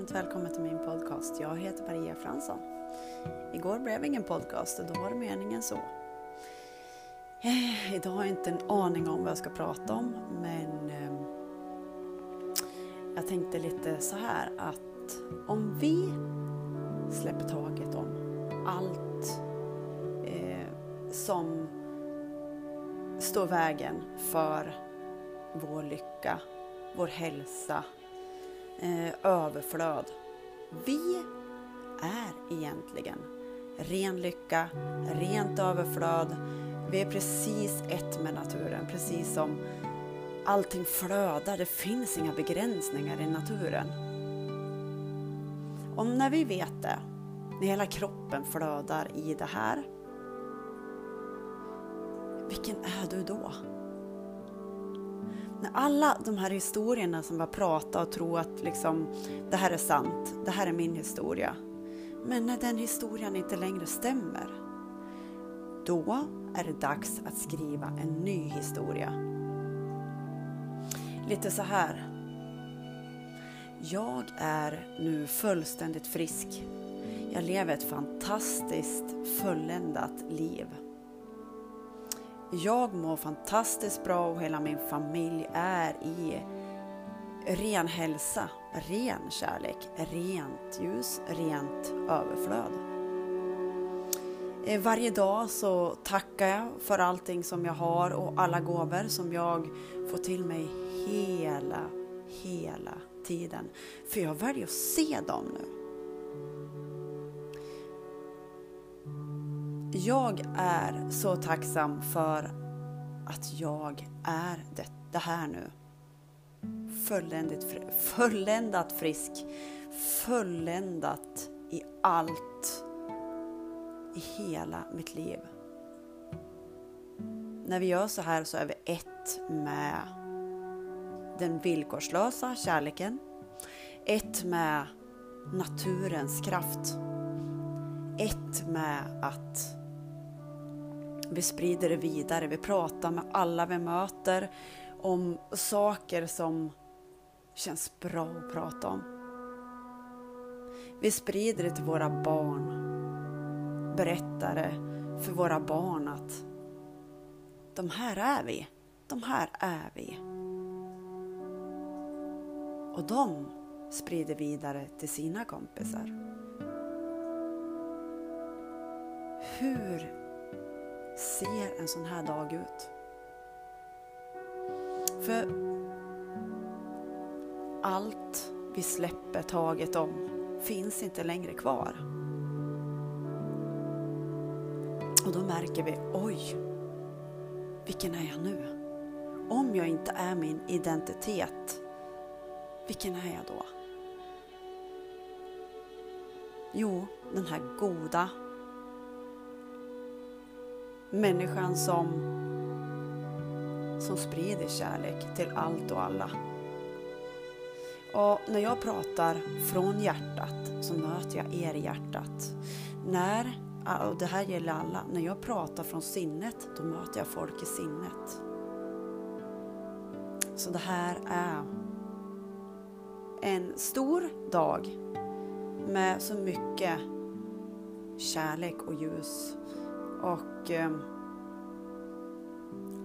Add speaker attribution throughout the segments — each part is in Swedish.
Speaker 1: varmt välkommen till min podcast. Jag heter Maria Fransson. Igår blev ingen podcast och då var det meningen så. Eh, idag har jag inte en aning om vad jag ska prata om men ehm, jag tänkte lite så här att om vi släpper taget om allt eh, som står vägen för vår lycka, vår hälsa, eh, överflöd. Vi är egentligen ren lycka, rent överflöd. Vi är precis ett med naturen, precis som allting flödar. Det finns inga begränsningar i naturen. Och när vi vet det, när hela kroppen flödar i det här, vilken är du då? När alla de här historierna som bara pratar och tror att liksom, det här är sant, det här är min historia. Men när den historien inte längre stämmer, då är det dags att skriva en ny historia. Lite så här. Jag är nu fullständigt frisk. Jag lever ett fantastiskt fulländat liv. Jag mår fantastiskt bra och hela min familj är i ren hälsa, ren kärlek, rent ljus, rent överflöd. Eh, varje dag så tackar jag för allting som jag har och alla gåvor som jag får till mig hela, hela tiden. För jag väljer att se dem nu. Jag är så tacksam för att jag är det, det här nu. Fulländigt, fulländat frisk, fulländat i allt, i hela mitt liv. När vi gör så här så är vi ett med den villkorslösa kärleken, ett med naturens kraft, ett med att vi sprider det vidare, vi pratar med alla vi möter om saker som känns bra att prata om. Vi sprider det till våra barn, berättar det för våra barn att de här är vi, de här är vi. Och de sprider vidare till sina kompisar. Hur ser en sån här dag ut? För allt vi släpper taget om finns inte längre kvar. Och då märker vi, oj, vilken är jag nu? Om jag inte är min identitet, vilken är jag då? Jo, den här goda Människan som, som sprider kärlek till allt och alla. Och när jag pratar från hjärtat så möter jag er i hjärtat. När, och det här gäller alla, när jag pratar från sinnet då möter jag folk i sinnet. Så det här är en stor dag med så mycket kärlek och ljus och eh,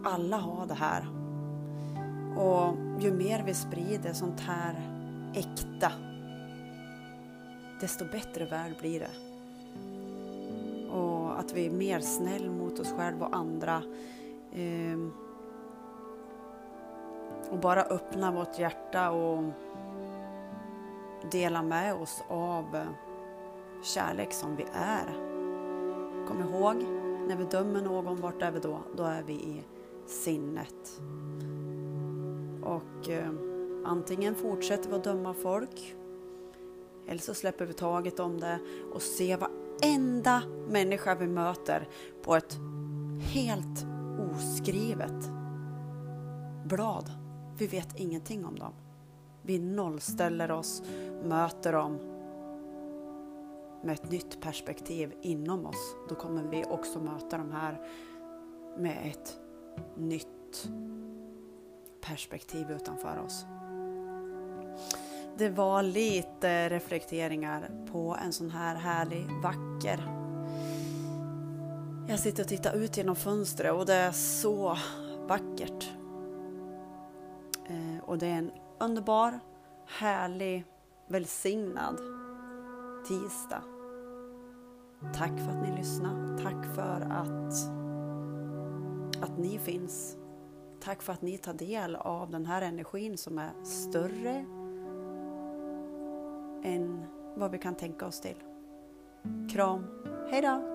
Speaker 1: alla har det här. Och ju mer vi sprider sånt här äkta, desto bättre värld blir det. Och att vi är mer snäll mot oss själva och andra. Eh, och bara öppna vårt hjärta och dela med oss av eh, kärlek som vi är. Kom ihåg, när vi dömer någon, vart är vi då? Då är vi i sinnet. Och eh, antingen fortsätter vi att döma folk eller så släpper vi taget om det och ser varenda människa vi möter på ett helt oskrivet blad. Vi vet ingenting om dem. Vi nollställer oss, möter dem med ett nytt perspektiv inom oss, då kommer vi också möta de här med ett nytt perspektiv utanför oss. det var lite reflekteringar på en sån här härlig, vacker. Jag sitter och tittar ut genom fönstret och det är så vackert. Eh, och det är en underbar, härlig, välsignad tisdag. Tack för att ni lyssnar. Tack för att, att ni finns. Tack för att ni tar del av den här energin som är större än vad vi kan tänka oss till. Kram, hejdå!